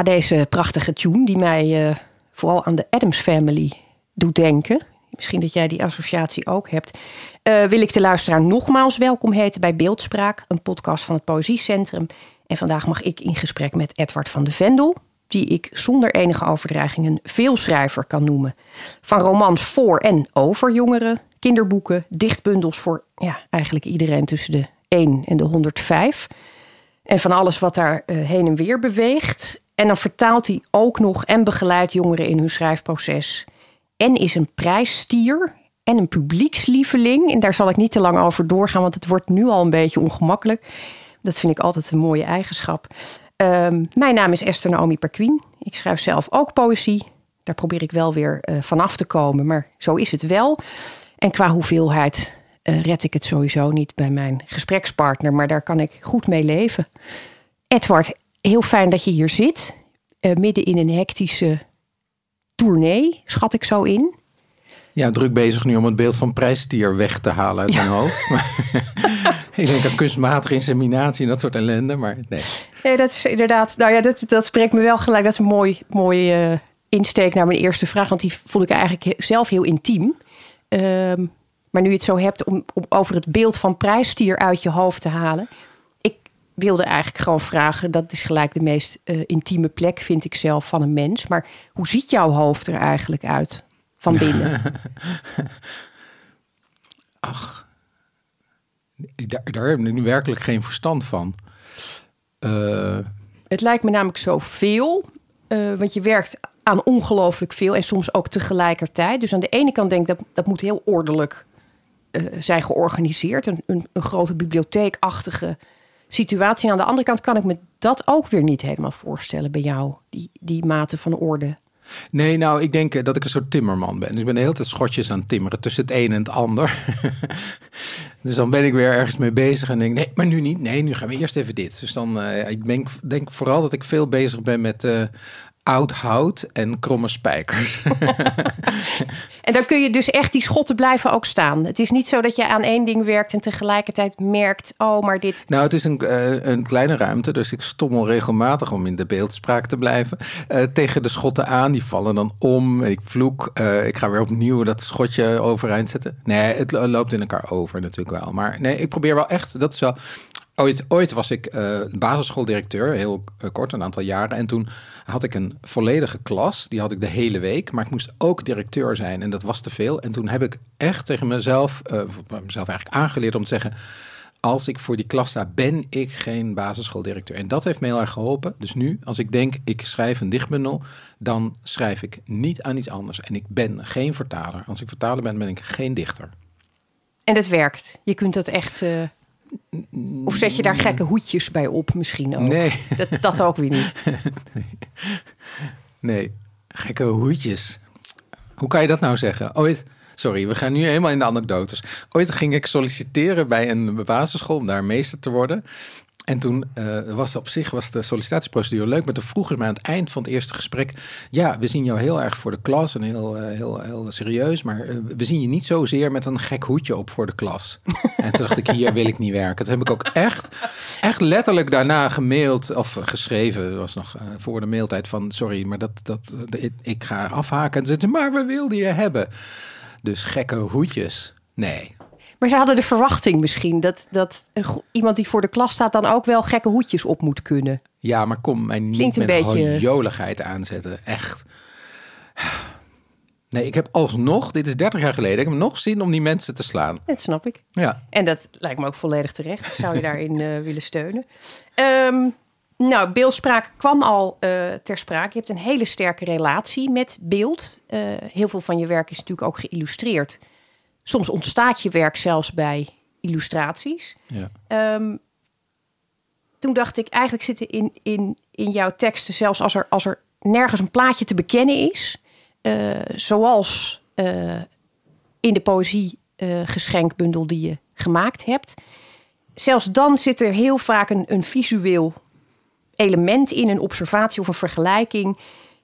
Na deze prachtige tune die mij uh, vooral aan de Adams Family doet denken. Misschien dat jij die associatie ook hebt. Uh, wil ik de luisteraar nogmaals welkom heten bij Beeldspraak, een podcast van het Poëziecentrum. En vandaag mag ik in gesprek met Edward van de Vendel, die ik zonder enige overdreiging een veelschrijver kan noemen. Van romans voor en over jongeren, kinderboeken, dichtbundels voor ja, eigenlijk iedereen tussen de 1 en de 105. En van alles wat daar uh, heen en weer beweegt. En dan vertaalt hij ook nog en begeleidt jongeren in hun schrijfproces. En is een prijsstier en een publiekslieveling. En daar zal ik niet te lang over doorgaan, want het wordt nu al een beetje ongemakkelijk. Dat vind ik altijd een mooie eigenschap. Um, mijn naam is Esther Naomi Perquin. Ik schrijf zelf ook poëzie. Daar probeer ik wel weer uh, vanaf te komen, maar zo is het wel. En qua hoeveelheid uh, red ik het sowieso niet bij mijn gesprekspartner, maar daar kan ik goed mee leven. Edward, heel fijn dat je hier zit, uh, midden in een hectische tournee, schat ik zo in. Ja, druk bezig nu om het beeld van prijstier weg te halen uit ja. mijn hoofd. ik denk aan kunstmatige inseminatie en dat soort ellende, maar nee. Nee, dat is inderdaad, nou ja, dat, dat spreekt me wel gelijk. Dat is een mooi, mooi uh, insteek naar mijn eerste vraag, want die vond ik eigenlijk zelf heel intiem. Uh, maar nu je het zo hebt om, om, over het beeld van prijsstier uit je hoofd te halen. Wilde eigenlijk gewoon vragen, dat is gelijk de meest uh, intieme plek, vind ik zelf, van een mens. Maar hoe ziet jouw hoofd er eigenlijk uit van binnen? Ach, daar, daar heb ik nu werkelijk geen verstand van. Uh... Het lijkt me namelijk zoveel, uh, want je werkt aan ongelooflijk veel en soms ook tegelijkertijd. Dus aan de ene kant denk ik dat dat moet heel ordelijk uh, zijn georganiseerd. Een, een, een, grote bibliotheekachtige situatie. Aan de andere kant kan ik me dat ook weer niet helemaal voorstellen bij jou, die, die mate van orde. Nee, nou, ik denk dat ik een soort timmerman ben. Dus ik ben de hele tijd schotjes aan het timmeren tussen het een en het ander. dus dan ben ik weer ergens mee bezig en denk, nee, maar nu niet. Nee, nu gaan we eerst even dit. Dus dan, uh, ik denk, denk vooral dat ik veel bezig ben met uh, oud hout en kromme spijkers. en dan kun je dus echt die schotten blijven ook staan. Het is niet zo dat je aan één ding werkt en tegelijkertijd merkt, oh, maar dit. Nou, het is een, uh, een kleine ruimte, dus ik stommel regelmatig om in de beeldspraak te blijven. Uh, tegen de schotten aan, die vallen dan om. Ik vloek, uh, ik ga weer opnieuw dat schotje overeind zetten. Nee, het loopt in elkaar over natuurlijk wel. Maar nee, ik probeer wel echt, dat is wel. Ooit, ooit was ik uh, basisschooldirecteur, heel uh, kort, een aantal jaren. En toen had ik een volledige klas, die had ik de hele week. Maar ik moest ook directeur zijn en dat was te veel. En toen heb ik echt tegen mezelf, uh, mezelf eigenlijk aangeleerd om te zeggen... als ik voor die klas sta, ben ik geen basisschooldirecteur. En dat heeft me heel erg geholpen. Dus nu, als ik denk, ik schrijf een dichtbundel... dan schrijf ik niet aan iets anders. En ik ben geen vertaler. Als ik vertaler ben, ben ik geen dichter. En dat werkt? Je kunt dat echt... Of zet je daar gekke hoedjes bij op misschien ook? Nee. Dat, dat ook weer niet. Nee. nee, gekke hoedjes. Hoe kan je dat nou zeggen? Ooit, sorry, we gaan nu helemaal in de anekdotes. Ooit ging ik solliciteren bij een basisschool om daar meester te worden. En toen uh, was op zich was de sollicitatieprocedure leuk. Maar toen vroegen ze mij aan het eind van het eerste gesprek... ja, we zien jou heel erg voor de klas en heel, uh, heel, heel serieus... maar uh, we zien je niet zozeer met een gek hoedje op voor de klas. en toen dacht ik, hier wil ik niet werken. Toen heb ik ook echt, echt letterlijk daarna gemaild of geschreven... dat was nog voor de mailtijd van... sorry, maar dat, dat, ik, ik ga afhaken. En ze maar we wilden je hebben. Dus gekke hoedjes, nee... Maar ze hadden de verwachting misschien dat, dat iemand die voor de klas staat dan ook wel gekke hoedjes op moet kunnen. Ja, maar kom mij niet Klinkt een met beetje... joligheid aanzetten. Echt. Nee, ik heb alsnog, dit is 30 jaar geleden, ik heb nog zin om die mensen te slaan. Dat snap ik. Ja. En dat lijkt me ook volledig terecht. Ik zou je daarin uh, willen steunen. Um, nou, beeldspraak kwam al uh, ter sprake. Je hebt een hele sterke relatie met beeld. Uh, heel veel van je werk is natuurlijk ook geïllustreerd. Soms ontstaat je werk zelfs bij illustraties. Ja. Um, toen dacht ik, eigenlijk zitten in, in, in jouw teksten, zelfs als er, als er nergens een plaatje te bekennen is, uh, zoals in de poëzie geschenkbundel die je gemaakt hebt. Zelfs dan zit er heel vaak een, een visueel element in, een observatie of een vergelijking.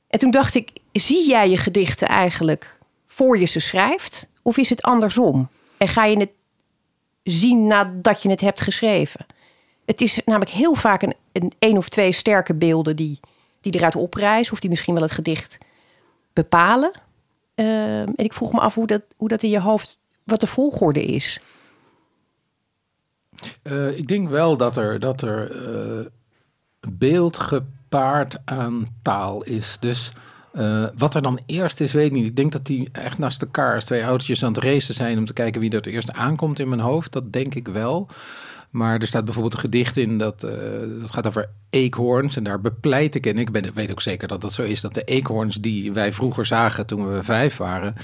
En toen dacht ik, zie jij je gedichten eigenlijk voor je ze schrijft? Of is het andersom? En ga je het zien nadat je het hebt geschreven? Het is namelijk heel vaak een, een, of twee sterke beelden die, die eruit oprijzen, of die misschien wel het gedicht bepalen. Uh, en ik vroeg me af hoe dat, hoe dat in je hoofd, wat de volgorde is. Uh, ik denk wel dat er, dat er uh, beeld gepaard aan taal is. Dus uh, wat er dan eerst is, weet ik niet. Ik denk dat die echt naast elkaar als twee autootjes aan het racen zijn om te kijken wie er het eerst aankomt in mijn hoofd. Dat denk ik wel. Maar er staat bijvoorbeeld een gedicht in dat, uh, dat gaat over eekhoorns. En daar bepleit ik, en ik weet ook zeker dat dat zo is, dat de eekhoorns die wij vroeger zagen toen we vijf waren.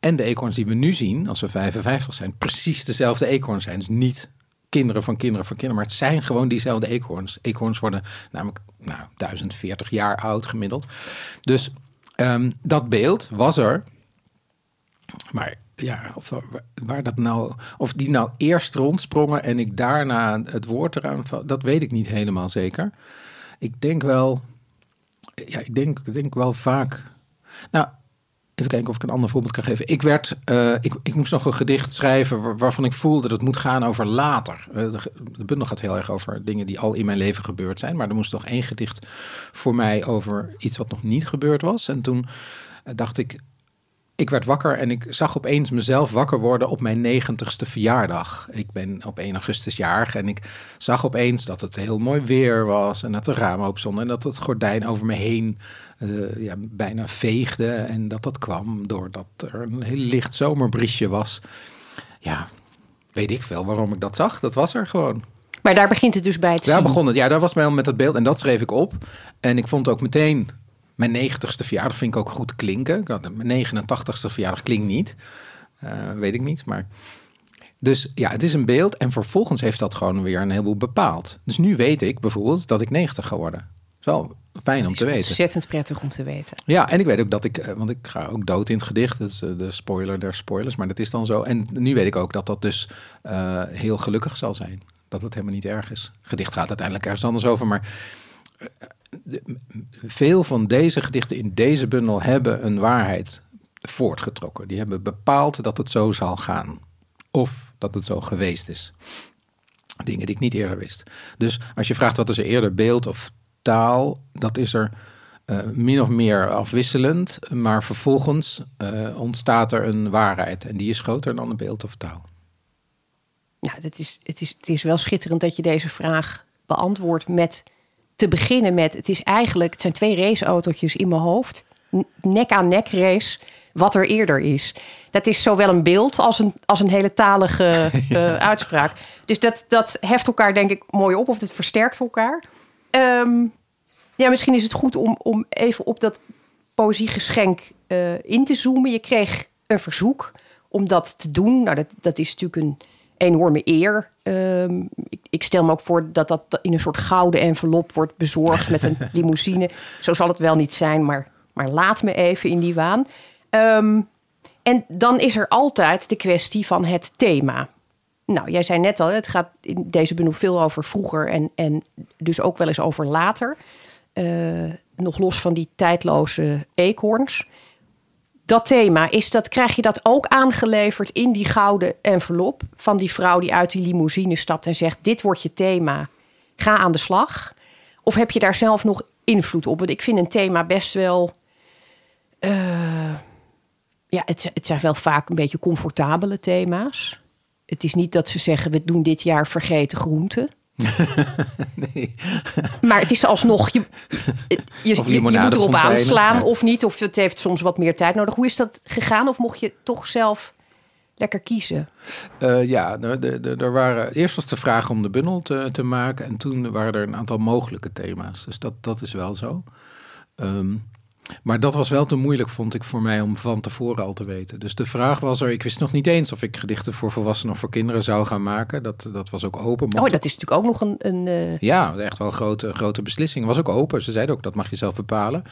En de eekhoorns die we nu zien, als we 55 zijn, precies dezelfde eekhoorns zijn. Dus niet kinderen van kinderen van kinderen. Maar het zijn gewoon diezelfde eekhoorns. Eekhoorns worden namelijk nou, 1040 jaar oud gemiddeld. Dus um, dat beeld was er. Maar ja, of, waar dat nou, of die nou eerst rondsprongen en ik daarna het woord eraan, dat weet ik niet helemaal zeker. Ik denk wel, ja, ik denk, ik denk wel vaak. Nou, Even kijken of ik een ander voorbeeld kan geven. Ik, werd, uh, ik, ik moest nog een gedicht schrijven waarvan ik voelde dat het moet gaan over later. Uh, de, de, bundel gaat heel erg over dingen die al in mijn leven gebeurd zijn. Maar er moest nog één gedicht voor mij over iets wat nog niet gebeurd was. En toen uh, dacht ik, ik werd wakker en ik zag opeens mezelf wakker worden op mijn negentigste verjaardag. Ik ben op 1 augustus jarig en ik zag opeens dat het heel mooi weer was en dat de ramen op stonden en dat het gordijn over me heen uh, ja, bijna veegde. En dat dat kwam doordat er een heel licht zomerbriesje was. Ja, weet ik veel waarom ik dat zag. Dat was er gewoon. Maar daar begint het dus bij het Daar begon het, ja, daar was mij al met dat beeld en dat schreef ik op. En ik vond ook meteen mijn negentigste verjaardag vind ik ook goed klinken. Mijn 89ste verjaardag klinkt niet. Uh, weet ik niet, maar... Dus ja, het is een beeld en vervolgens heeft dat gewoon weer een heleboel bepaald. Dus nu weet ik bijvoorbeeld dat ik 90 ga worden. Wel fijn om te weten. Ontzettend prettig om te weten. Ja, en ik weet ook dat ik, eh, want ik ga ook dood in het gedicht. Dat is eh, de spoiler der spoilers, maar dat is dan zo. En nu weet ik ook dat dat dus uh, heel gelukkig zal zijn. Dat het helemaal niet erg is. Het gedicht gaat uiteindelijk ergens anders over, maar veel van deze gedichten in deze bundel hebben een waarheid voortgetrokken. Die hebben bepaald dat het zo zal gaan. Of dat het zo geweest is. Dingen die ik niet eerder wist. Dus als je vraagt wat is er eerder, beeld of taal, dat is er uh, min of meer afwisselend. Maar vervolgens uh, ontstaat er een waarheid. En die is groter dan een beeld of taal. Ja, het is, het, is, het is wel schitterend dat je deze vraag beantwoordt met te beginnen met, het is eigenlijk, het zijn twee raceautootjes in mijn hoofd. Nek aan nek race, wat er eerder is. Dat is zowel een beeld als een, als een hele talige uh, uitspraak. Dus dat, dat heft elkaar denk ik mooi op, of het versterkt elkaar. Um, ja, misschien is het goed om, om even op dat poëziegeschenk uh, in te zoomen. Je kreeg een verzoek om dat te doen. Nou, dat, dat is natuurlijk een enorme eer. Um, ik, ik, stel me ook voor dat dat in een soort gouden envelop wordt bezorgd met een limousine. Zo zal het wel niet zijn, maar, maar laat me even in die waan. Um, en dan is er altijd de kwestie van het thema. Nou, jij zei net al, het gaat in deze bundel veel over vroeger en, en dus ook wel eens over later. Uh, nog los van die tijdloze eekhoorns dat thema, is dat, krijg je dat ook aangeleverd in die gouden envelop van die vrouw die uit die limousine stapt en zegt: Dit wordt je thema, ga aan de slag? Of heb je daar zelf nog invloed op? Want ik vind een thema best wel. Uh, ja, het, het zijn wel vaak een beetje comfortabele thema's. Het is niet dat ze zeggen: we doen dit jaar vergeten groenten. nee. Maar het is alsnog, je, je, je, moet erop aanslaan of niet. Of het heeft soms wat meer tijd nodig. Hoe is dat gegaan? Of mocht je toch zelf lekker kiezen? Uh, ja, er, er, er, waren, eerst was de vraag om de bundel te, te maken. En toen waren er een aantal mogelijke thema's. Dus dat, dat is wel zo. Um, maar dat was wel te moeilijk, vond ik, voor mij om van tevoren al te weten. Dus de vraag was er, ik wist nog niet eens of ik gedichten voor volwassenen of voor kinderen zou gaan maken. Dat, dat was ook open. oh, dat is natuurlijk ook nog een... een uh... Ja, echt wel een grote, grote beslissing. was ook open. Ze zeiden ook, dat mag je zelf bepalen.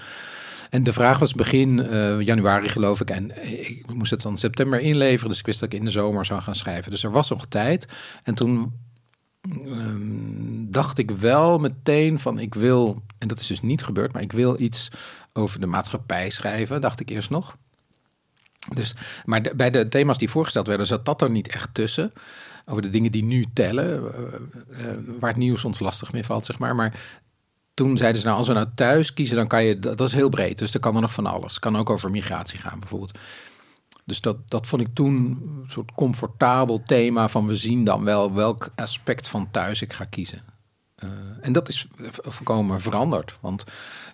En de vraag was begin uh, januari, geloof ik. En ik moest het dan september inleveren. Dus ik wist dat ik in de zomer zou gaan schrijven. Dus er was nog tijd. En toen um, dacht ik wel meteen van ik wil, en dat is dus niet gebeurd, maar ik wil iets over de maatschappij schrijven, dacht ik eerst nog. Dus, maar bij de thema's die voorgesteld werden, zat dat er niet echt tussen. Over de dingen die nu tellen, uh, uh, waar het nieuws ons lastig mee valt, zeg maar. Maar toen zeiden ze, nou, als we nou thuis kiezen, dan kan je, dat, dat is heel breed. Dus er kan er nog van alles. Kan ook over migratie gaan, bijvoorbeeld. Dus dat, dat vond ik toen een soort comfortabel thema van we zien dan wel welk aspect van thuis ik ga kiezen. Uh, en dat is volkomen veranderd. Want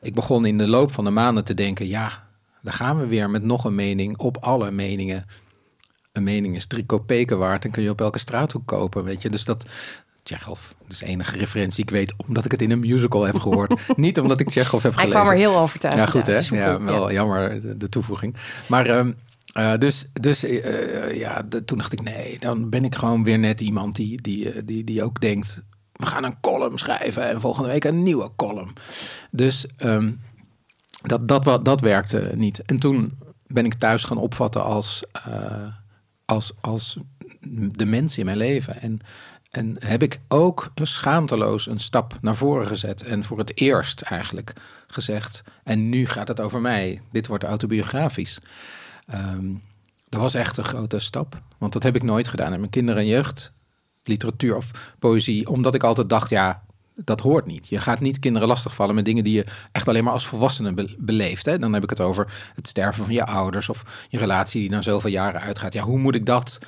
ik begon in de loop van de maanden te denken, ja, daar gaan we weer met nog een mening op alle meningen. Een mening is drie kopeken waard en kun je op elke straathoek kopen, weet je. Dus dat, Tsjechov. Dat is de enige referentie ik weet, omdat ik het in een musical heb gehoord. Niet omdat ik Tsjechov heb gelezen. Hij kwam er heel overtuigend Ja, goed hè? Ja, wel jammer de, toevoeging. Maar um, uh, dus dus uh, ja, de, toen dacht ik, nee, dan ben ik gewoon weer net iemand die, die, die, die ook denkt... we gaan een column schrijven en volgende week een nieuwe column. Dus um, dat, dat, dat, werkte niet. En toen ben ik thuis gaan opvatten als, uh, als, als de mens in mijn leven. En en heb ik ook schaamteloos een stap naar voren gezet. En voor het eerst eigenlijk gezegd. En nu gaat het over mij. Dit wordt autobiografisch. Um, dat was echt een grote stap. Want dat heb ik nooit gedaan. En mijn kinderen en jeugd, literatuur of poëzie. Omdat ik altijd dacht, ja, dat hoort niet. Je gaat niet kinderen lastigvallen met dingen die je echt alleen maar als volwassene beleeft. Hè? Dan heb ik het over het sterven van je ouders of je relatie die na zoveel jaren uitgaat. Ja, hoe moet ik dat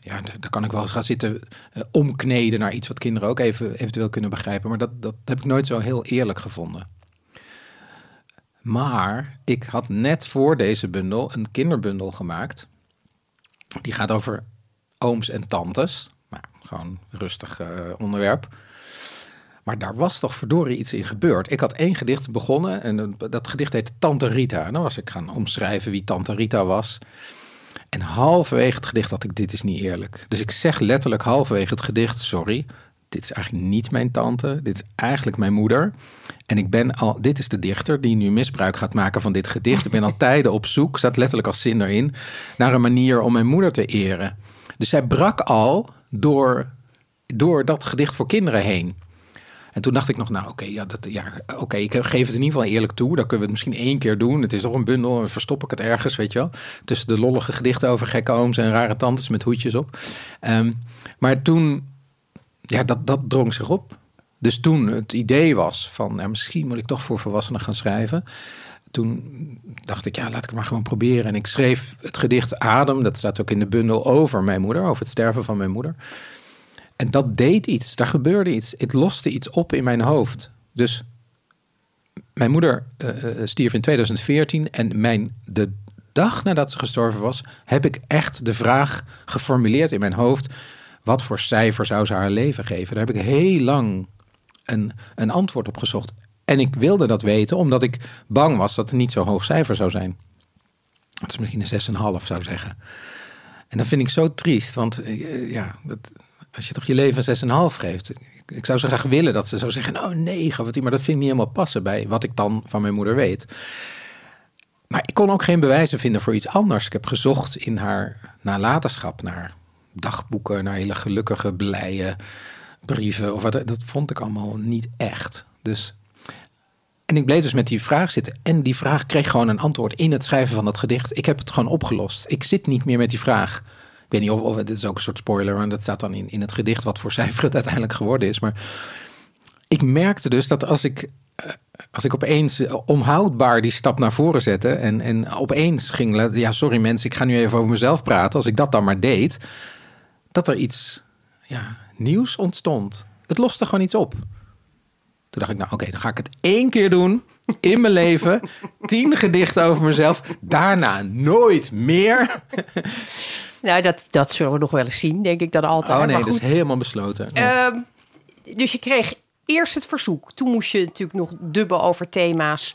ja, daar kan ik wel eens gaan zitten uh, omkneden naar iets wat kinderen ook even eventueel kunnen begrijpen. Maar dat, dat heb ik nooit zo heel eerlijk gevonden. Maar ik had net voor deze bundel een kinderbundel gemaakt. Die gaat over ooms en tantes. Gewoon rustig uh, onderwerp. Maar daar was toch verdorie iets in gebeurd. Ik had één gedicht begonnen en dat gedicht heette Tante Rita. En dan was ik gaan omschrijven wie Tante Rita was. En halverwege het gedicht had ik, dit is niet eerlijk. Dus ik zeg letterlijk halverwege het gedicht, sorry, dit is eigenlijk niet mijn tante, dit is eigenlijk mijn moeder. En ik ben al, dit is de dichter die nu misbruik gaat maken van dit gedicht. Ik ben al tijden op zoek, staat letterlijk als zin erin, naar een manier om mijn moeder te eren. Dus zij brak al door, door dat gedicht voor kinderen heen. En toen dacht ik nog, nou oké, ja, dat, ja, oké, ik geef het in ieder geval eerlijk toe. Dan kunnen we het misschien één keer doen. Het is toch een bundel, verstop ik het ergens, weet je wel. Tussen de lollige gedichten over gekke ooms en rare tantes met hoedjes op. Um, maar toen, ja, dat, dat drong zich op. Dus toen het idee was van, ja, misschien moet ik toch voor volwassenen gaan schrijven. Toen dacht ik, ja, laat ik het maar gewoon proberen. En ik schreef het gedicht Adem, dat staat ook in de bundel, over mijn moeder, over het sterven van mijn moeder. En dat deed iets, daar gebeurde iets. Het loste iets op in mijn hoofd. Dus mijn moeder uh, stierf in 2014 en mijn, de dag nadat ze gestorven was, heb ik echt de vraag geformuleerd in mijn hoofd: wat voor cijfer zou ze haar leven geven? Daar heb ik heel lang een, een antwoord op gezocht. En ik wilde dat weten omdat ik bang was dat het niet zo hoog cijfer zou zijn. Dat is misschien een 6,5 zou zeggen. En dat vind ik zo triest, want ja, dat, als je toch je leven een 6,5 geeft. Ik zou zo graag willen dat ze zou zeggen, nou 9, maar dat vind ik niet helemaal passen bij wat ik dan van mijn moeder weet. Maar ik kon ook geen bewijzen vinden voor iets anders. Ik heb gezocht in haar nalatenschap naar dagboeken, naar hele gelukkige, blije brieven. Of wat, dat vond ik allemaal niet echt. Dus, en ik bleef dus met die vraag zitten. En die vraag kreeg gewoon een antwoord in het schrijven van dat gedicht. Ik heb het gewoon opgelost. Ik zit niet meer met die vraag. Ik weet niet of, het is ook een soort spoiler, en dat staat dan in, in het gedicht wat voor cijfer het uiteindelijk geworden is. Maar ik merkte dus dat als ik, eh, als ik opeens onhoudbaar die stap naar voren zette en, en opeens ging, ja sorry mensen, ik ga nu even over mezelf praten. Als ik dat dan maar deed, dat er iets ja, nieuws ontstond. Het loste gewoon iets op. Toen dacht ik, nou oké, dan ga ik het één keer doen in mijn leven. Tien gedichten over mezelf. Daarna nooit meer. Nou, dat, dat zullen we nog wel eens zien, denk ik dan altijd. Oh nee, maar dat is helemaal besloten. Ehm, dus je kreeg eerst het verzoek. Toen moest je natuurlijk nog dubben over thema's.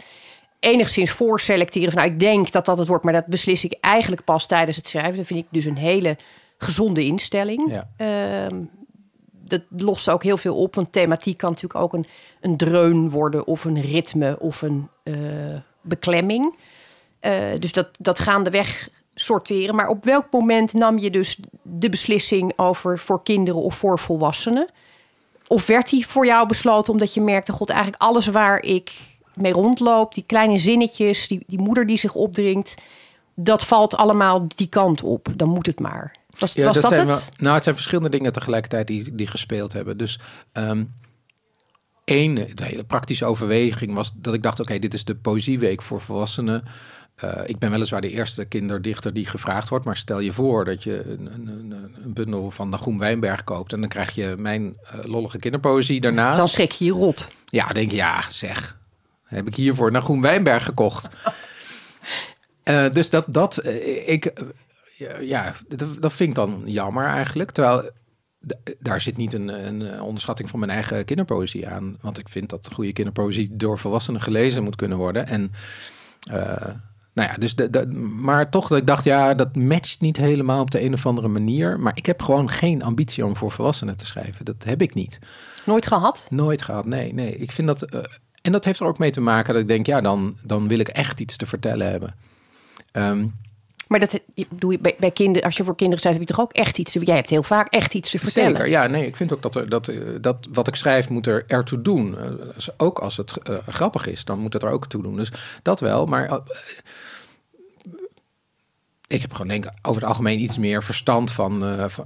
Enigszins voorselecteren. Van, nou, ik denk dat dat het wordt, maar dat beslis ik eigenlijk pas tijdens het schrijven. Dat vind ik dus een hele gezonde instelling. Ja. Ehm, dat lost ook heel veel op. Want thematiek kan natuurlijk ook een, een dreun worden, of een ritme, of een eh, beklemming. Eh, dus dat, dat gaandeweg sorteren. Maar op welk moment nam je dus de beslissing over voor kinderen of voor volwassenen? Of werd die voor jou besloten omdat je merkte, god, eigenlijk alles waar ik mee rondloop, die kleine zinnetjes, die, die moeder die zich opdringt, dat valt allemaal die kant op. Dan moet het maar. Was, was dat, het? wel- nou, het zijn verschillende dingen tegelijkertijd die, die gespeeld hebben. Dus ehm één, de hele praktische overweging was dat ik dacht: oké, dit is de poëzieweek voor volwassenen. Eh, ik ben weliswaar de eerste kinderdichter die gevraagd wordt, maar stel je voor dat je een, een, een, een bundel van de Groen Wijnberg koopt en dan krijg je mijn eh, lollige kinderpoëzie daarnaast. Dan schrik je je rot. Ja, denk je, ja, zeg. Heb ik hiervoor naar Groen Wijnberg gekocht. Eh, dus dat, dat ik, ja, dat, dat vind ik dan jammer eigenlijk. Terwijl daar zit niet een, een onderschatting van mijn eigen kinderpoëzie aan. Want ik vind dat goede kinderpoëzie door volwassenen gelezen moet kunnen worden. En eh, nou ja, dus de, de- maar toch dat ik dacht, ja, dat matcht niet helemaal op de een of andere manier. Maar ik heb gewoon geen ambitie om voor volwassenen te schrijven. Dat heb ik niet. Nooit gehad? Nooit gehad, nee, nee. Ik vind dat. eh, en dat heeft er ook mee te maken dat ik denk, ja, dan, dan wil ik echt iets te vertellen hebben. Ehm, Maar dat doe je bij, bij kinderen. Als je voor kinderen schrijft, heb je toch ook echt iets. Jij hebt heel vaak echt iets te vertellen. zeker, ja, nee. Ik vind ook dat, dat, eh, dat wat ik schrijf moet er ertoe doen. Eh, ook als het eh, grappig is, dan moet het er ook toe doen. Dus dat wel, maar. ik heb gewoon denk over het algemeen iets meer verstand van,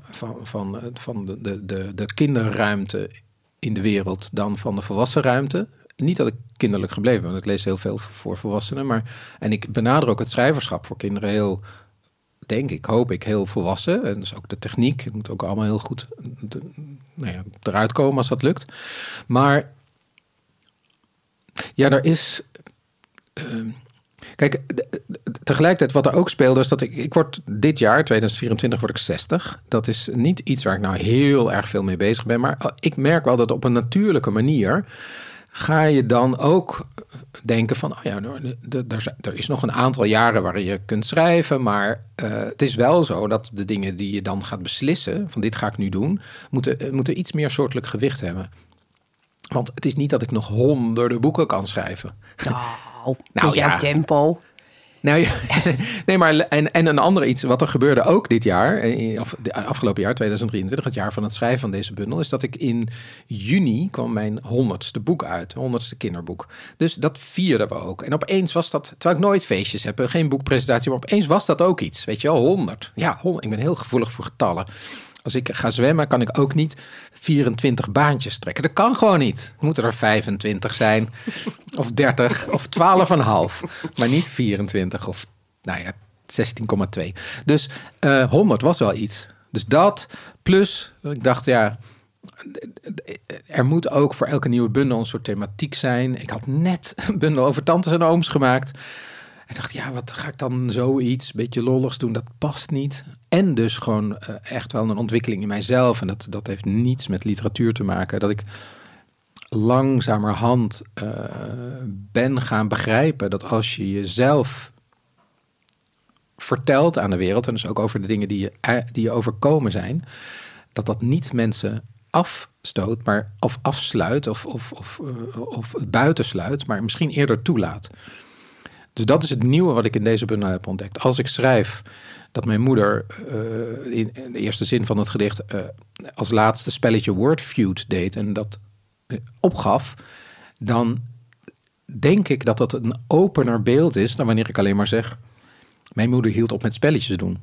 van, van, van, de, de, de kinderruimte in de wereld dan van de volwassen ruimte. Niet dat ik kinderlijk gebleven ben, want ik lees heel veel voor volwassenen. Maar, en ik benader ook het schrijverschap voor kinderen heel, denk ik, hoop ik, heel volwassen. En dus ook de techniek, het moet ook allemaal heel goed nou ja, eruit komen als dat lukt. Maar ja, er is. ehm, Kijk, tegelijkertijd wat er ook speelde is dat ik, ik word dit jaar, 2024, word ik 60. Dat is niet iets waar ik nou heel erg veel mee bezig ben. Maar eh, ik merk wel dat op een natuurlijke manier ga je dan ook denken van, oh ja, er, er- is nog een aantal jaren waarin je kunt schrijven, maar eh, het is wel zo dat de dingen die je dan gaat beslissen, van dit ga ik nu doen, moeten, eh, moeten iets meer soortelijk gewicht hebben. Want het is niet dat ik nog honderden boeken kan schrijven. Nou, Nou, met jouw ja. tempo. Nou nee, maar en, en een andere iets, wat er gebeurde ook dit jaar, eh, of de afgelopen jaar, 2023, het jaar van het schrijven van deze bundel, is dat ik in juni kwam mijn honderdste boek uit, honderdste kinderboek. Dus dat vierden we ook. En opeens was dat, terwijl ik nooit feestjes heb, eh, geen boekpresentatie, maar opeens was dat ook iets. Weet je wel, honderd. Ja, 100. Ik ben heel gevoelig voor getallen. Als ik ga zwemmen, kan ik ook niet 24 baantjes trekken. Dat kan gewoon niet. Moeten er 25 zijn, of 30, of 12,5. Maar niet 24 of, nou ja, 16,2. Dus eh 100 was wel iets. Dus dat, plus, ik dacht, ja, er moet ook voor elke nieuwe bundel een soort thematiek zijn. Ik had net een bundel over tantes en ooms gemaakt. Ik dacht, ja, wat ga ik dan zoiets, beetje lolligs doen? Dat past niet. En dus gewoon eh, echt wel een ontwikkeling in mijzelf. En dat, dat heeft niets met literatuur te maken. Dat ik langzamerhand eh, ben gaan begrijpen dat als je jezelf vertelt aan de wereld, en dus ook over de dingen die je, eh, die je overkomen zijn, dat dat niet mensen afstoot, maar of afsluit of, of, of, of buitensluit, maar misschien eerder toelaat. Dus dat is het nieuwe wat ik in deze bundel heb ontdekt. Als ik schrijf dat mijn moeder eh, in, de eerste zin van het gedicht eh, als laatste spelletje Word Feud deed en dat eh, opgaf, dan denk ik dat dat een opener beeld is dan wanneer ik alleen maar zeg: Mijn moeder hield op met spelletjes doen.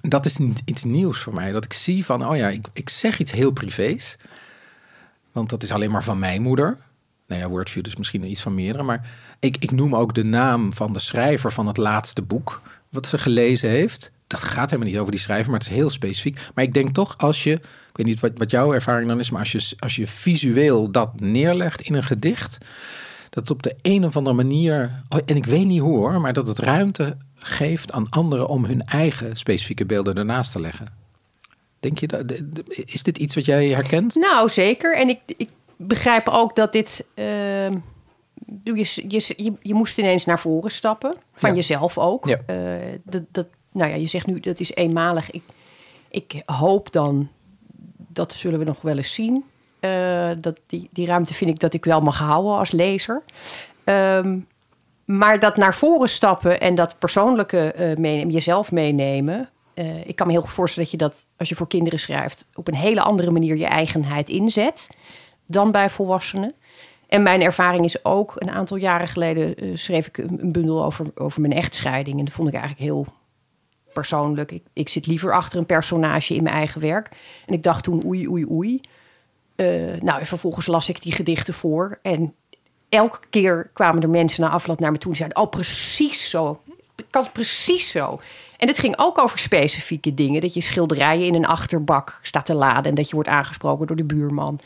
Dat is niet iets nieuws voor mij. Dat ik zie van: Oh ja, ik, ik zeg iets heel privés. Want dat is alleen maar van mijn moeder. Nou ja, Wordview is misschien iets van meerdere. Maar ik, ik noem ook de naam van de schrijver van het laatste boek. Wat ze gelezen heeft. Dat gaat helemaal niet over die schrijver, maar het is heel specifiek. Maar ik denk toch als je, ik weet niet wat, wat jouw ervaring dan is, maar als je, als je visueel dat neerlegt in een gedicht, dat op de een of andere manier, oh, en ik weet niet hoe hoor, maar dat het ruimte geeft aan anderen om hun eigen specifieke beelden ernaast te leggen. Denk je dat, is dit iets wat jij herkent? Nou, zeker. En ik begrijp ook dat dit. Uh, je, je, je, moest ineens naar voren stappen. Van jezelf ook. Ja. Uh, dat, dat, nou ja, je zegt nu dat is eenmalig. Ik, ik hoop dan, dat zullen we nog wel eens zien. Uh, dat die, die ruimte vind ik dat ik wel mag houden als lezer. Um, maar dat naar voren stappen en dat persoonlijke uh, meenemen, jezelf meenemen. Uh, ik kan me heel goed voorstellen dat je dat, als je voor kinderen schrijft, op een hele andere manier je eigenheid inzet dan bij volwassenen. En mijn ervaring is ook, een aantal jaren geleden uh, schreef ik een, bundel over, over mijn echtscheiding. En dat vond ik eigenlijk heel persoonlijk. Ik, ik zit liever achter een personage in mijn eigen werk. En ik dacht toen, oei, oei, oei. nou, en vervolgens las ik die gedichten voor. En elke keer kwamen er mensen na afloop naar me toe en zeiden: Oh, precies zo. Ik kan precies zo. En het ging ook over specifieke dingen. Dat je schilderijen in een achterbak staat te laden en dat je wordt aangesproken door de buurman.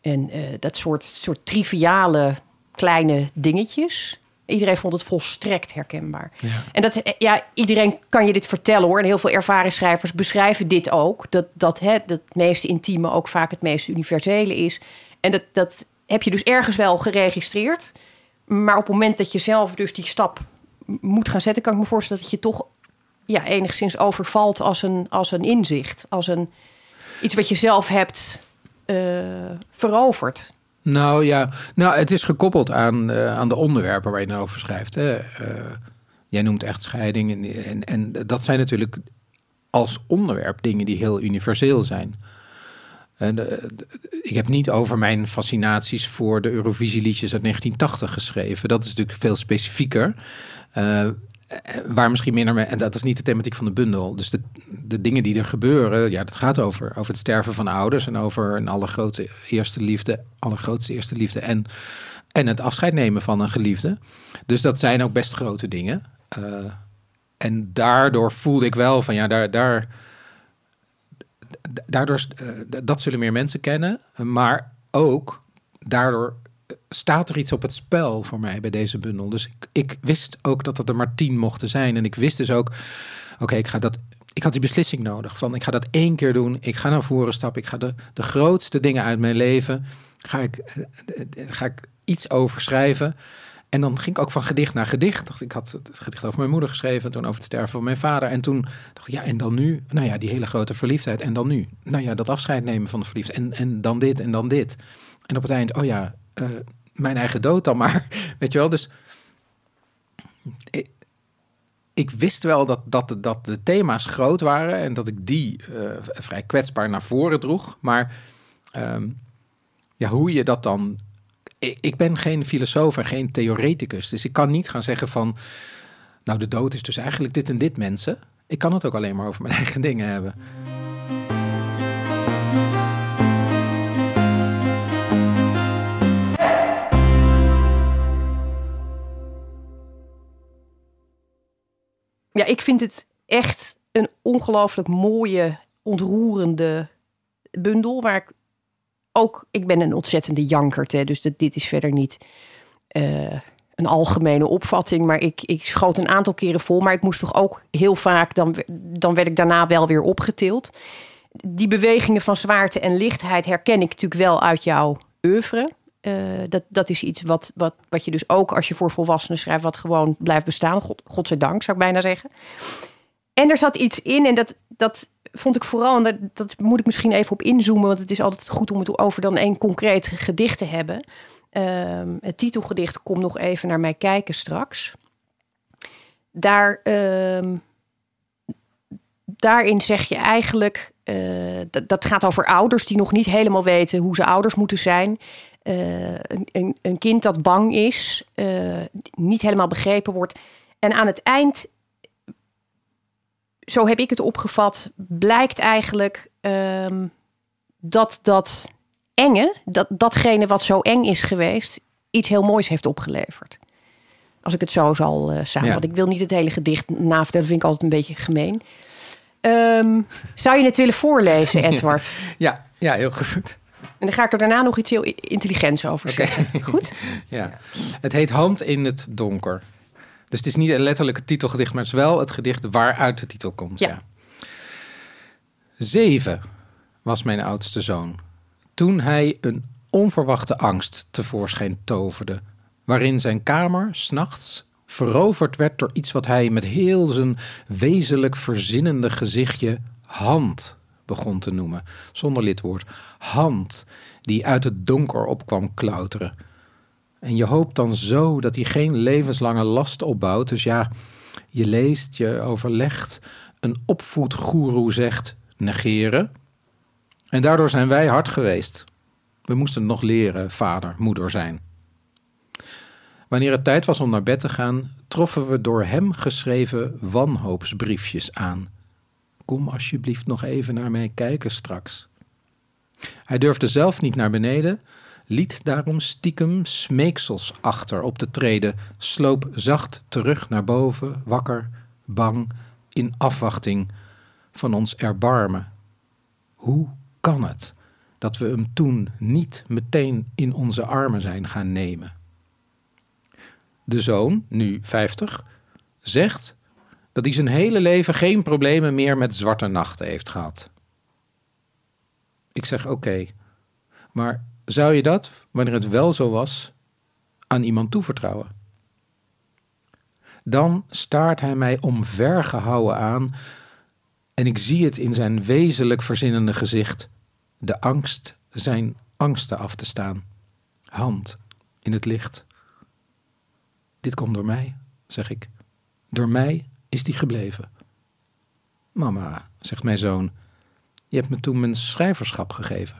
En uh, dat soort, soort triviale kleine dingetjes. Iedereen vond het volstrekt herkenbaar. Ja. En dat, eh, ja, iedereen kan je dit vertellen hoor. En heel veel ervaren schrijvers beschrijven dit ook. Dat, dat het, het meest intieme ook vaak het meest universele is. En dat, dat heb je dus ergens wel geregistreerd. Maar op het moment dat je zelf dus die stap moet gaan zetten, kan ik me voorstellen dat je toch ja, enigszins overvalt als een, als een inzicht. Als een, iets wat je zelf hebt veroverd. Nou ja, nou, het is gekoppeld aan, uh, aan de onderwerpen waar je nou over schrijft. Hè. Uh, jij noemt echtscheiding. En, en, en dat zijn natuurlijk als onderwerp dingen die heel universeel zijn. En, ik heb niet over mijn fascinaties voor de Eurovisieliedjes uit 1980 geschreven. Dat is natuurlijk veel specifieker. Waar misschien minder mee, en dat is niet de thematiek van de bundel. Dus de, de dingen die er gebeuren, ja, dat gaat over, over het sterven van ouders en over een allergrootste eerste liefde, allergrootste eerste liefde en, en het afscheid nemen van een geliefde. Dus dat zijn ook best grote dingen. Uh, en daardoor voelde ik wel van ja, daar, daar, daardoor, uh, dat zullen meer mensen kennen, maar ook daardoor staat er iets op het spel voor mij bij deze bundel. Dus ik, ik wist ook dat er maar tien mochten zijn. En ik wist dus ook, oké, ik ga dat. Ik had die beslissing nodig. Van ik ga dat één keer doen. Ik ga naar voren stappen. Ik ga de, de grootste dingen uit mijn leven. Ga ik, ga ik iets over schrijven. En dan ging ik ook van gedicht naar gedicht. Ik had het gedicht over mijn moeder geschreven. Toen over het sterven van mijn vader. En toen dacht ik, ja, en dan nu? Nou ja, die hele grote verliefdheid. En dan nu? Nou ja, dat afscheid nemen van de verliefdheid. En, en dan dit en dan dit. En op het eind, oh ja, uh, mijn eigen dood dan maar. Weet je wel, dus ik, ik wist wel dat, dat, dat de thema's groot waren en dat ik die uh, vrij kwetsbaar naar voren droeg. Maar um, ja, hoe je dat dan. Ik, ik ben geen filosoof en geen theoreticus, dus ik kan niet gaan zeggen van. Nou, de dood is dus eigenlijk dit en dit mensen. Ik kan het ook alleen maar over mijn eigen dingen hebben. Ja, ik vind het echt een ongelooflijk mooie, ontroerende bundel. Waar ik ook, ik ben een ontzettende jankert, hè, dus dat, dit is verder niet uh, een algemene opvatting. Maar ik, ik schoot een aantal keren vol, maar ik moest toch ook heel vaak, dan, dan werd ik daarna wel weer opgetild. Die bewegingen van zwaarte en lichtheid herken ik natuurlijk wel uit jouw oeuvre. Uh, dat, dat is iets wat, wat, wat je dus ook als je voor volwassenen schrijft, wat gewoon blijft bestaan. God, godzijdank, zou ik bijna zeggen. En er zat iets in, en dat, dat vond ik vooral, en dat, dat moet ik misschien even op inzoomen, want het is altijd goed om het over dan één concreet gedicht te hebben. Uh, het titelgedicht Kom nog even naar mij kijken straks. Daar, uh, daarin zeg je eigenlijk, uh, dat, dat gaat over ouders die nog niet helemaal weten hoe ze ouders moeten zijn. Uh, een, een, een, kind dat bang is, uh, niet helemaal begrepen wordt. En aan het eind, zo heb ik het opgevat, blijkt eigenlijk um, dat dat enge, dat, datgene wat zo eng is geweest, iets heel moois heeft opgeleverd. Als ik het zo zal uh, samenvatten. Ja. Ik wil niet het hele gedicht navertellen, dat vind ik altijd een beetje gemeen. Um, zou je het willen voorlezen, Edward? Ja, ja heel goed. En dan ga ik er daarna nog iets heel intelligents over zeggen. Okay. Goed? ja. Het heet Hand in het donker. Dus het is niet een letterlijke titelgedicht, maar het is wel het gedicht waaruit de titel komt. Ja. Ja. Zeven was mijn oudste zoon. Toen hij een onverwachte angst tevoorschijn toverde, waarin zijn kamer s'nachts veroverd werd door iets wat hij met heel zijn wezenlijk verzinnende gezichtje hand begon te noemen, zonder lidwoord. Hand, die uit het donker opkwam klauteren. En je hoopt dan zo dat hij geen levenslange last opbouwt. Dus ja, je leest, je overlegt. Een opvoedgoeroe zegt negeren. En daardoor zijn wij hard geweest. We moesten nog leren vader, moeder zijn. Wanneer het tijd was om naar bed te gaan, troffen we door hem geschreven wanhoopsbriefjes aan. Kom alsjeblieft nog even naar mij kijken straks. Hij durfde zelf niet naar beneden, liet daarom stiekem smeeksels achter op de treden, sloop zacht terug naar boven, wakker, bang, in afwachting van ons erbarmen. Hoe kan het dat we hem toen niet meteen in onze armen zijn gaan nemen? De zoon, nu 50, zegt dat hij zijn hele leven geen problemen meer met zwarte nachten heeft gehad. Ik zeg oké, maar zou je dat, wanneer het wel zo was, aan iemand toevertrouwen? Dan staart hij mij omvergehouden aan en ik zie het in zijn wezenlijk verzinnende gezicht, de angst zijn angsten af te staan. Hand in het licht. Dit komt door mij, zeg ik. Door mij is die gebleven. Mama, zegt mijn zoon, je hebt me toen mijn schrijverschap gegeven.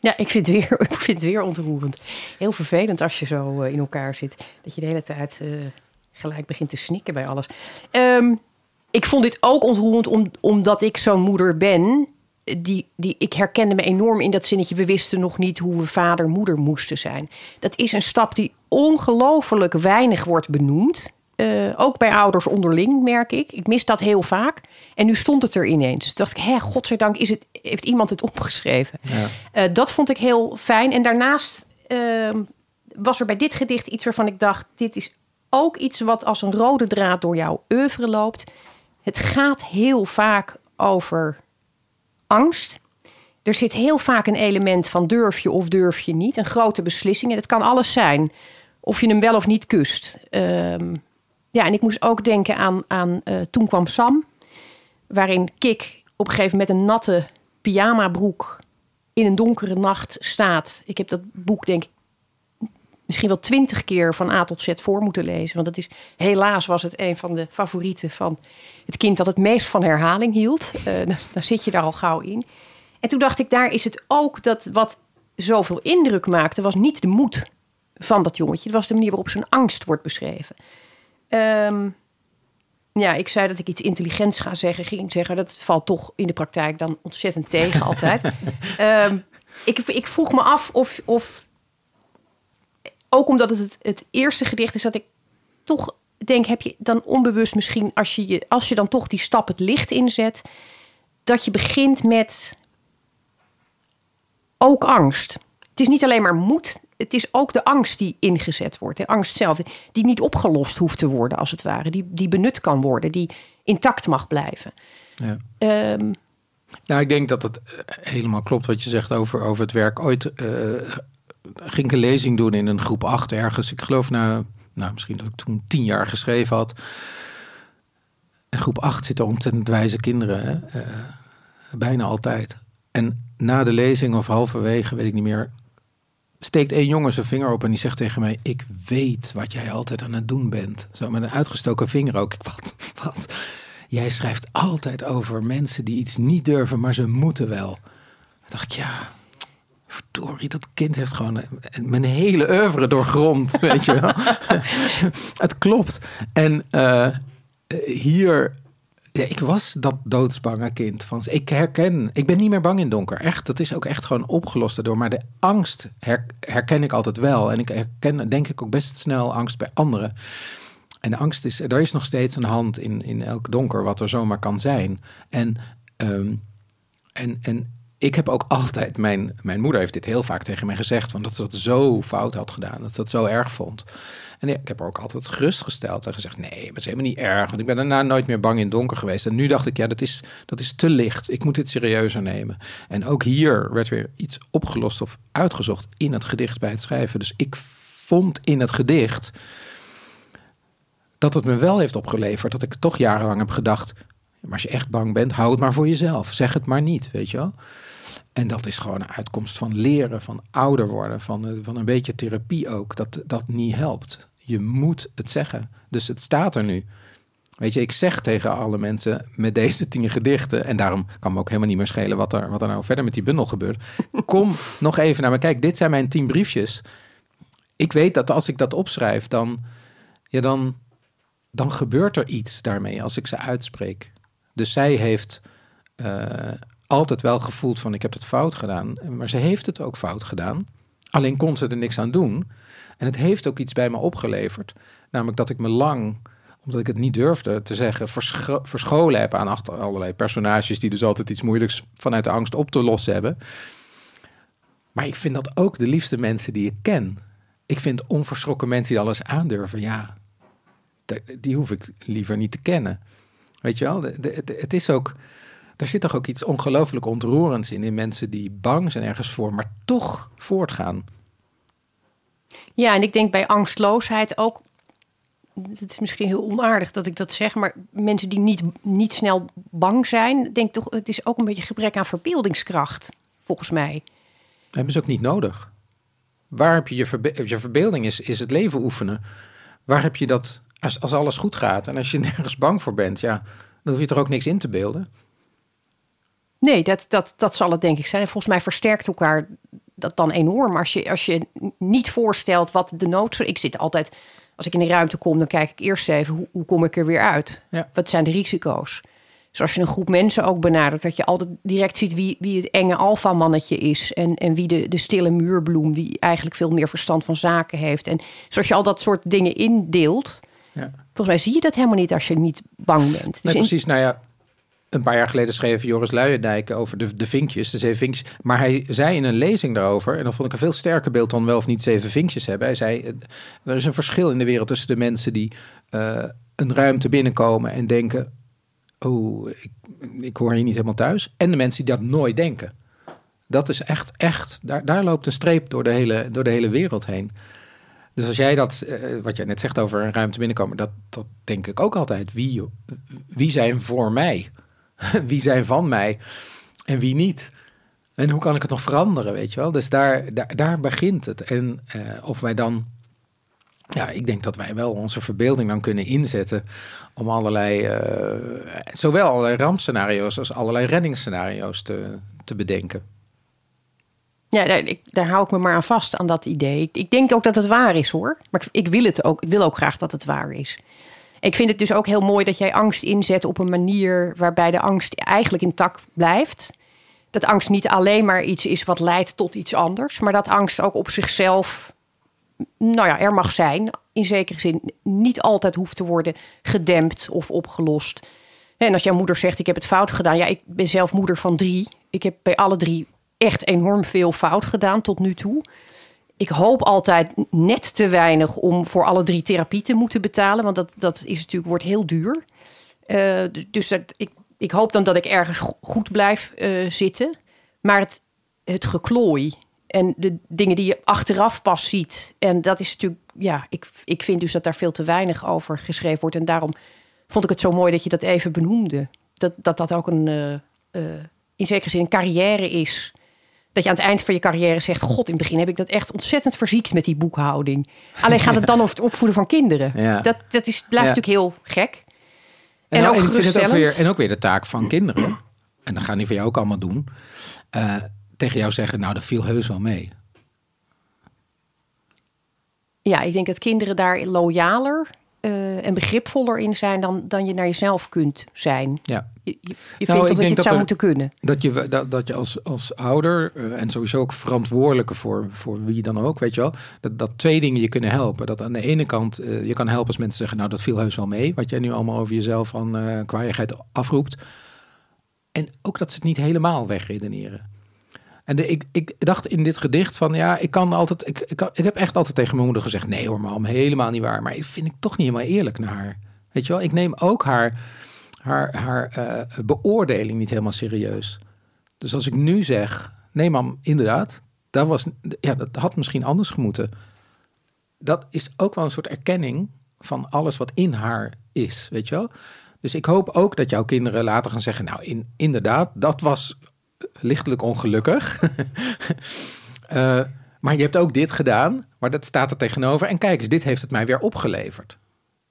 Ja, ik vind, het weer, ik vind weer ontroerend. Heel vervelend als je zo eh, in elkaar zit. Dat je de hele tijd eh, gelijk begint te snikken bij alles. Ehm, ik vond dit ook ontroerend om, omdat ik zo'n moeder ben. Die, die, ik herkende me enorm in dat zinnetje. We wisten nog niet hoe we vader moeder moesten zijn. Dat is een stap die ongelooflijk weinig wordt benoemd. Eh, ook bij ouders onderling merk ik. Ik mis dat heel vaak. En nu stond het er ineens. Toen dacht ik, hè, godzijdank is het, heeft iemand het opgeschreven. Ja. Eh, dat vond ik heel fijn. En daarnaast ehm, was er bij dit gedicht iets waarvan ik dacht... dit is ook iets wat als een rode draad door jouw oeuvre loopt. Het gaat heel vaak over angst. Er zit heel vaak een element van durf je of durf je niet. Een grote beslissing. En het kan alles zijn. Of je hem wel of niet kust. Ehm, ja, en ik moest ook denken aan, aan eh, Toen kwam Sam. Waarin Kik op een gegeven moment met een natte pyjamabroek in een donkere nacht staat. Ik heb dat boek denk ik misschien wel twintig keer van A tot Z voor moeten lezen. Want het is, helaas was het een van de favorieten van het kind dat het meest van herhaling hield. Dan, dan zit je daar al gauw in. En toen dacht ik, daar is het ook dat wat zoveel indruk maakte, was niet de moed van dat jongetje. Het was de manier waarop zijn angst wordt beschreven. Ehm, ja, ik zei dat ik iets intelligents ga zeggen, ging zeggen. Dat valt toch in de praktijk dan ontzettend tegen altijd. Ehm, ik, ik vroeg me af of, of ook omdat het, het het eerste gedicht is, dat ik toch denk, heb je dan onbewust misschien, als je, je, als je dan toch die stap het licht inzet, dat je begint met ook angst. Het is niet alleen maar moed, het is ook de angst die ingezet wordt. De angst zelf, die niet opgelost hoeft te worden, als het ware. Die, die benut kan worden, die intact mag blijven. Ja. Ehm, Nou, ik denk dat het eh, helemaal klopt wat je zegt over, over het werk. Ooit eh, ging ik een lezing doen in een groep 8 ergens. Ik geloof nou, nou, misschien dat ik toen tien jaar geschreven had. In groep 8 zitten ontzettend wijze kinderen. Hè? Eh, bijna altijd. En na de lezing of halverwege, weet ik niet meer... steekt één jongen zijn vinger op en die zegt tegen mij... ik weet wat jij altijd aan het doen bent. Zo met een uitgestoken vinger ook. Wat, wat? Jij schrijft altijd over mensen die iets niet durven, maar ze moeten wel. Dan dacht ik, ja, verdorie, dat kind heeft gewoon eh, mijn hele oeuvre doorgrond, weet je wel. het klopt. En eh, hier, ja, ik was dat doodsbange kind. Ik herken, ik ben niet meer bang in donker. Echt, dat is ook echt gewoon opgelost daardoor. Maar de angst her- herken ik altijd wel. En ik herken, denk ik, ook best snel angst bij anderen. En de angst is, er is nog steeds een hand in, in elk donker wat er zomaar kan zijn. En, ehm, en, en ik heb ook altijd, mijn, mijn moeder heeft dit heel vaak tegen mij gezegd, van dat ze dat zo fout had gedaan, dat ze dat zo erg vond. En ik heb haar ook altijd gerustgesteld en gezegd, nee, dat is helemaal niet erg, want ik ben daarna nooit meer bang in het donker geweest. En nu dacht ik, ja, dat is, dat is te licht, ik moet dit serieuzer nemen. En ook hier werd weer iets opgelost of uitgezocht in het gedicht bij het schrijven. Dus ik vond in het gedicht dat het me wel heeft opgeleverd dat ik toch jarenlang heb gedacht, maar als je echt bang bent, hou het maar voor jezelf. Zeg het maar niet, weet je wel. En dat is gewoon een uitkomst van leren, van ouder worden, van, eh, van een beetje therapie ook. Dat dat niet helpt. Je moet het zeggen. Dus het staat er nu. Weet je, ik zeg tegen alle mensen met deze tien gedichten, en daarom kan me ook helemaal niet meer schelen wat er, wat er nou verder met die bundel gebeurt. Kom nog even naar me. Kijk, dit zijn mijn tien briefjes. Ik weet dat als ik dat opschrijf, dan, ja, dan, dan gebeurt er iets daarmee als ik ze uitspreek. Dus zij heeft uh, altijd wel gevoeld van ik heb het fout gedaan. Maar ze heeft het ook fout gedaan. Alleen kon ze er niks aan doen. En het heeft ook iets bij me opgeleverd. Namelijk dat ik me lang, omdat ik het niet durfde te zeggen, verscholen heb aan achter allerlei personages die dus altijd iets moeilijks vanuit de angst op te lossen hebben. Maar ik vind dat ook de liefste mensen die ik ken. Ik vind onverschrokken mensen die alles aandurven. Ja, die hoef ik liever niet te kennen. Weet je wel, het is ook daar zit toch ook iets ongelooflijk ontroerends in, in mensen die bang zijn ergens voor, maar toch voortgaan. Ja, en ik denk bij angstloosheid ook, het is misschien heel onaardig dat ik dat zeg, maar mensen die niet, niet snel bang zijn, denk toch, het is ook een beetje gebrek aan verbeeldingskracht, volgens mij. hebben ze ook niet nodig. Waar heb je je, verbe je verbeelding is, is het leven oefenen. Waar heb je dat als, als alles goed gaat en als je nergens bang voor bent, ja, dan hoef je er ook niks in te beelden. Nee, dat, dat, dat zal het denk ik zijn. En volgens mij versterkt elkaar dat dan enorm. Als je, als je niet voorstelt wat de nood... Ik zit altijd, als ik in de ruimte kom, dan kijk ik eerst even... hoe, hoe kom ik er weer uit? Ja. Wat zijn de risico's? Dus als je een groep mensen ook benadert... dat je altijd direct ziet wie, wie het enge alfamannetje is... en, en wie de, de stille muurbloem... die eigenlijk veel meer verstand van zaken heeft. En zoals je al dat soort dingen indeelt... Ja. Volgens mij zie je dat helemaal niet als je niet bang bent. Dus precies, nou ja, een paar jaar geleden schreef Joris Luijendijk over de, de vinkjes, de zeven vinkjes. Maar hij zei in een lezing daarover, en dat vond ik een veel sterker beeld dan wel of niet zeven vinkjes hebben. Hij zei, er is een verschil in de wereld tussen de mensen die uh, een ruimte binnenkomen en denken, oh, ik, ik hoor hier niet helemaal thuis. En de mensen die dat nooit denken. Dat is echt, echt, daar, daar loopt een streep door de hele, door de hele wereld heen. Dus als jij dat, uh, wat jij net zegt over een ruimte binnenkomen, dat, dat denk ik ook altijd. Wie, wie zijn voor mij? wie zijn van mij en wie niet. En hoe kan ik het nog veranderen, weet je wel? Dus daar, daar, begint het. En uh, of wij dan, ja, ik denk dat wij wel onze verbeelding dan kunnen inzetten om allerlei, uh, zowel allerlei rampscenario's als allerlei reddingsscenario's te, te bedenken. Ja, daar, daar hou ik me maar aan vast, aan dat idee. Ik, ik denk ook dat het waar is hoor. Maar ik, ik, wil het ook. Ik wil ook graag dat het waar is. Ik vind het dus ook heel mooi dat jij angst inzet op een manier waarbij de angst eigenlijk intact blijft. Dat angst niet alleen maar iets is wat leidt tot iets anders, maar dat angst ook op zichzelf, nou ja, er mag zijn. In zekere zin niet altijd hoeft te worden gedempt of opgelost. En als jouw moeder zegt: Ik heb het fout gedaan. Ja, ik ben zelf moeder van drie. Ik heb bij alle drie echt enorm veel fout gedaan tot nu toe ik hoop altijd net te weinig om voor alle drie therapie te moeten betalen. Want dat, dat is natuurlijk, wordt heel duur. Uh, dus dat, ik, ik hoop dan dat ik ergens goed blijf uh, zitten. Maar het, het geklooi en de dingen die je achteraf pas ziet. En dat is natuurlijk, ja, ik, ik vind dus dat daar veel te weinig over geschreven wordt. En daarom vond ik het zo mooi dat je dat even benoemde. Dat dat, dat ook een, uh, in zekere zin een carrière is dat je aan het eind van je carrière zegt: God, in het begin heb ik dat echt ontzettend verziekt met die boekhouding. Alleen gaat het dan over het opvoeden van kinderen. Ja. Dat, dat is, blijft natuurlijk heel gek. En, en ook, en, het ook weer, en ook weer de taak van kinderen. En dat gaan die van jou ook allemaal doen. Uh, tegen jou zeggen: Nou, dat viel heus wel mee. Ja, ik denk dat kinderen daar loyaler en begripvoller in zijn dan, dan je naar jezelf kunt zijn. Ja. Je, je nou, vindt dat, je het zou moeten kunnen. Dat je, dat, dat je als, als ouder uh, en sowieso ook verantwoordelijke voor, voor wie dan ook, weet je wel, dat, dat twee dingen je kunnen helpen. Dat aan de ene kant, uh, je kan helpen als mensen zeggen, nou dat viel heus wel mee, wat jij nu allemaal over jezelf van uh, kwaaiigheid afroept. En ook dat ze het niet helemaal wegredeneren. En ik, ik dacht in dit gedicht van ja, ik kan altijd. Ik, ik, heb echt altijd tegen mijn moeder gezegd: nee hoor, mam, helemaal niet waar. Maar ik vind ik toch niet helemaal eerlijk naar haar. Weet je wel, ik neem ook haar, haar, haar uh, beoordeling niet helemaal serieus. Dus als ik nu zeg: nee, mam, inderdaad, dat, was, ja, dat had misschien anders gemoeten. Dat is ook wel een soort erkenning van alles wat in haar is, weet je wel. Dus ik hoop ook dat jouw kinderen later gaan zeggen: Nou, in, inderdaad, dat was lichtelijk ongelukkig. uh, maar je hebt ook dit gedaan, maar dat staat er tegenover. En kijk eens, dit heeft het mij weer opgeleverd.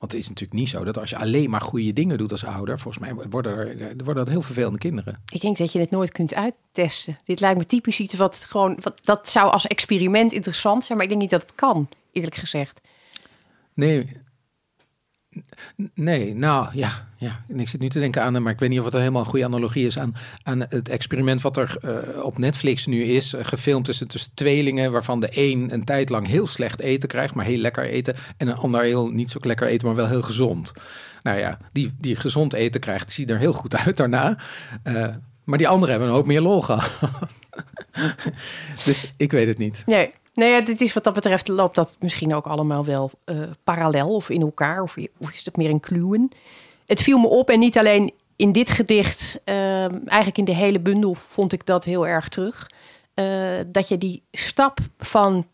Want het is natuurlijk niet zo dat als je alleen maar goede dingen doet als ouder, volgens mij worden er, worden dat heel vervelende kinderen. Ik denk dat je het nooit kunt uittesten. Dit lijkt me typisch iets wat gewoon, wat, dat zou als experiment interessant zijn, maar ik denk niet dat het kan, eerlijk gezegd. Nee, Nee, nou ja, ja. ik zit nu te denken aan, maar ik weet niet of het een helemaal een goede analogie is aan, aan het experiment wat er uh, op Netflix nu is. Uh, gefilmd tussen, tussen tweelingen, waarvan de een een tijd lang heel slecht eten krijgt, maar heel lekker eten. En een ander heel niet zo lekker eten, maar wel heel gezond. Nou ja, die, die gezond eten krijgt, ziet er heel goed uit daarna. Uh, maar die anderen hebben een hoop meer lol gehad. dus ik weet het niet. Nee. Nou ja, dit is wat dat betreft loopt dat misschien ook allemaal wel uh, parallel of in elkaar. Of, of, is het meer een kluwen? Het viel me op en niet alleen in dit gedicht. Uh, eigenlijk in de hele bundel vond ik dat heel erg terug. Uh, dat je die stap van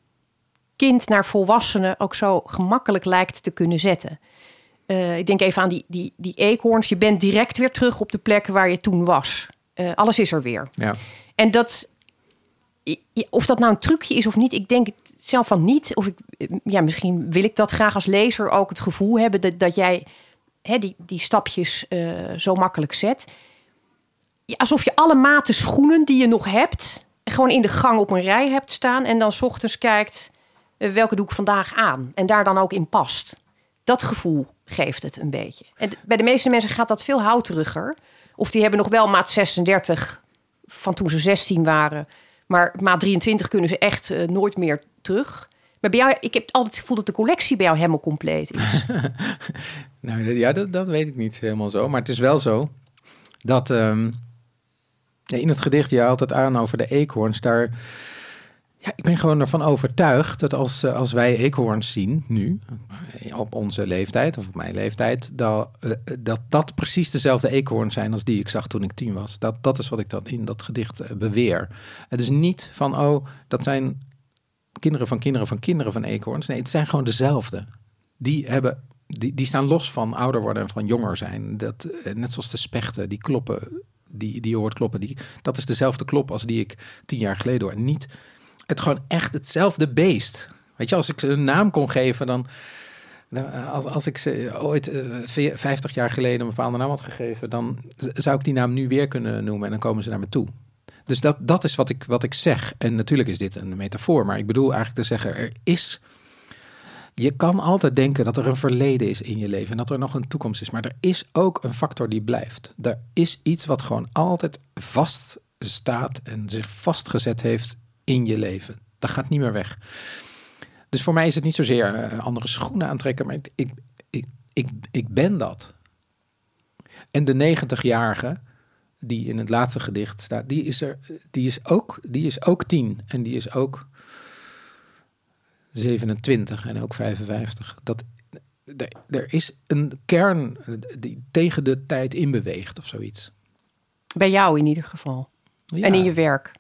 kind naar volwassene ook zo gemakkelijk lijkt te kunnen zetten. Uh, ik denk even aan die, die, die eekhoorns. Je bent direct weer terug op de plek waar je toen was. alles is er weer. Ja. En dat, of dat nou een trucje is of niet, ik denk zelf van niet. Of ik, ja, misschien wil ik dat graag als lezer ook het gevoel hebben dat, dat jij hè, die, die stapjes uh, zo makkelijk zet. Alsof je alle maten schoenen die je nog hebt, gewoon in de gang op een rij hebt staan. En dan s ochtends kijkt uh, welke doe ik vandaag aan. En daar dan ook in past. Dat gevoel geeft het een beetje. En bij de meeste mensen gaat dat veel houteriger. Of die hebben nog wel maat 36 van toen ze 16 waren. Maar maat 23 kunnen ze echt uh, nooit meer terug. Maar bij jou, ik heb altijd het gevoel dat de collectie bij jou helemaal compleet is. nou ja, dat, dat weet ik niet helemaal zo. Maar het is wel zo dat um, in het gedicht je altijd aan over de eekhoorns. Daar ja, ik ben gewoon ervan overtuigd dat als, eh, als wij eekhoorns zien nu, eh, op onze leeftijd of op mijn leeftijd, dat, eh, dat dat precies dezelfde eekhoorns zijn als die ik zag toen ik tien was. Dat, dat is wat ik dan in dat gedicht beweer. Het is niet van, oh, dat zijn kinderen van kinderen van kinderen van eekhoorns. Nee, het zijn gewoon dezelfde. Die hebben die, die staan los van ouder worden en van jonger zijn. Dat, net zoals de spechten, die kloppen, die, die je hoort kloppen. Die, dat is dezelfde klop als die ik tien jaar geleden hoor. Niet het gewoon echt hetzelfde beest. Weet je, als ik ze een naam kon geven, dan. Als, als ik ze ooit uh, eh, 50 jaar geleden een bepaalde naam had gegeven, dan zou ik die naam nu weer kunnen noemen en dan komen ze naar me toe. Dus dat, dat is wat ik, wat ik zeg. En natuurlijk is dit een metafoor, maar ik bedoel eigenlijk te zeggen: er is. Je kan altijd denken dat er een verleden is in je leven en dat er nog een toekomst is, maar er is ook een factor die blijft. Er is iets wat gewoon altijd vast staat en zich vastgezet heeft in je leven. Dat gaat niet meer weg. Dus voor mij is het niet zozeer uh, andere schoenen aantrekken, maar ik, ik, ik, ik, ik ben dat. En de 90-jarige die in het laatste gedicht staat, die is, er, die is, ook, die is ook tien en die is ook 27 en ook 55. Dat, er is een kern die tegen de tijd inbeweegt of zoiets. Bij jou in ieder geval. Ja. En in je werk.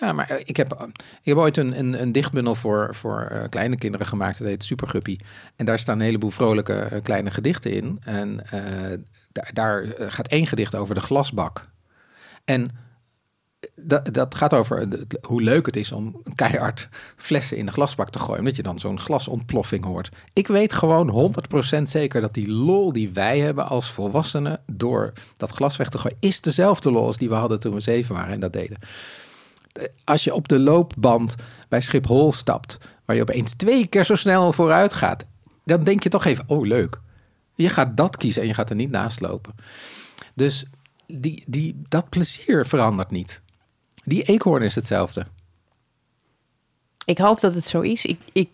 Ja, maar eh, ik heb, eh, ik heb ooit een, een, een dichtbundel voor, voor uh, kleine kinderen gemaakt. Dat heet Superguppy. En daar staan een heleboel vrolijke kleine gedichten in. En daar, daar gaat één gedicht over de glasbak. En dat, dat gaat over hoe leuk het is om keihard flessen in de glasbak te gooien. Omdat je dan zo'n glasontploffing hoort. Ik weet gewoon 100% zeker dat die lol die wij hebben als volwassenen door dat glas weg te gooien, is dezelfde lol als die we hadden toen we zeven waren en dat deden als je op de loopband bij Schiphol stapt, waar je opeens twee keer zo snel vooruit gaat, dan denk je toch even, oh leuk. Je gaat dat kiezen en je gaat er niet naast lopen. Dus die, die, dat plezier verandert niet. Die eekhoorn is hetzelfde. Ik hoop dat het zo is. Ik, ik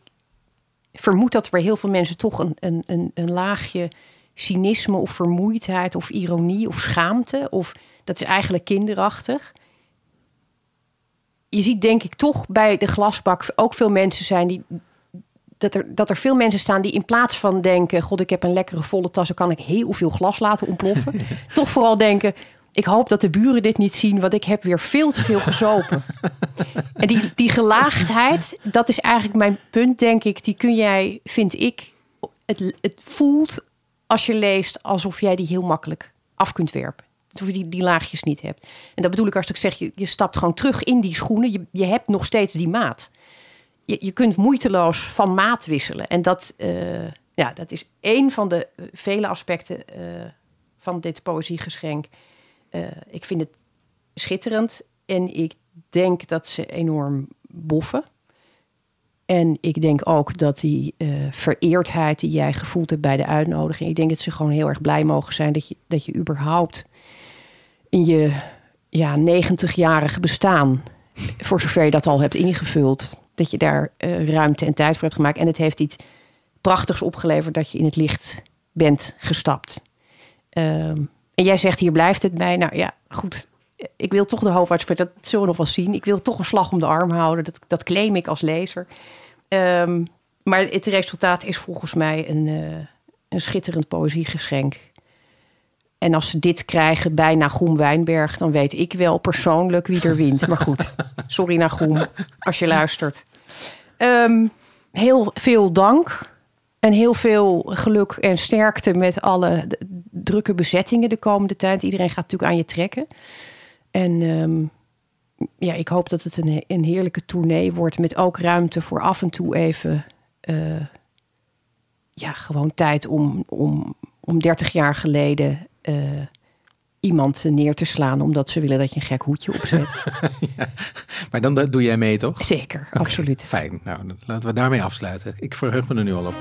vermoed dat er bij heel veel mensen toch een, een, een, een laagje cynisme of vermoeidheid of ironie of schaamte. Of dat is eigenlijk kinderachtig je ziet denk ik toch bij de glasbak ook veel mensen zijn die. Dat er, dat er veel mensen staan die in plaats van denken: God, ik heb een lekkere volle tas, dan kan ik heel veel glas laten ontploffen. toch vooral denken: ik hoop dat de buren dit niet zien, want ik heb weer veel te veel gezopen. en die, die gelaagdheid, dat is eigenlijk mijn punt, denk ik. Die kun jij, vind ik, het, het voelt als je leest alsof jij die heel makkelijk af kunt werpen. Alsof je die, die laagjes niet hebt. En dat bedoel ik als ik zeg, je, je stapt gewoon terug in die schoenen. Je, je hebt nog steeds die maat. Je, je kunt moeiteloos van maat wisselen. En dat, uh, ja, dat is één van de vele aspecten uh, van dit poëziegeschenk. Ik vind het schitterend. En ik denk dat ze enorm boffen. En ik denk ook dat die vereerdheid die jij gevoeld hebt bij de uitnodiging, ik denk dat ze gewoon heel erg blij mogen zijn dat je, dat je überhaupt in je ja, 90-jarige bestaan, voor zover je dat al hebt ingevuld, dat je daar uh, ruimte en tijd voor hebt gemaakt. En het heeft iets prachtigs opgeleverd dat je in het licht bent gestapt. Um, en jij zegt hier blijft het bij. Nou ja, goed. Ik wil toch de hoop uitspreken. Dat zullen we nog wel zien. Ik wil toch een slag om de arm houden. Dat, dat claim ik als lezer. Um, maar het resultaat is volgens mij een, uh, een schitterend poëziegeschenk. En als ze dit krijgen bij Nagum Wijnberg, dan weet ik wel persoonlijk wie er wint. Maar goed, sorry Nagum, als je luistert. Um, heel veel dank. En heel veel geluk en sterkte met alle drukke bezettingen de komende tijd. Iedereen gaat natuurlijk aan je trekken. En um, ja, ik hoop dat het een, een heerlijke tournee wordt. Met ook ruimte voor af en toe even. Uh, ja, gewoon tijd om, om, om 30 jaar geleden. Uh, iemand neer te slaan omdat ze willen dat je een gek hoedje opzet. ja, maar dan doe jij mee, toch? Zeker, okay, absoluut. Fijn. Nou, laten we daarmee afsluiten. Ik verheug me er nu al op.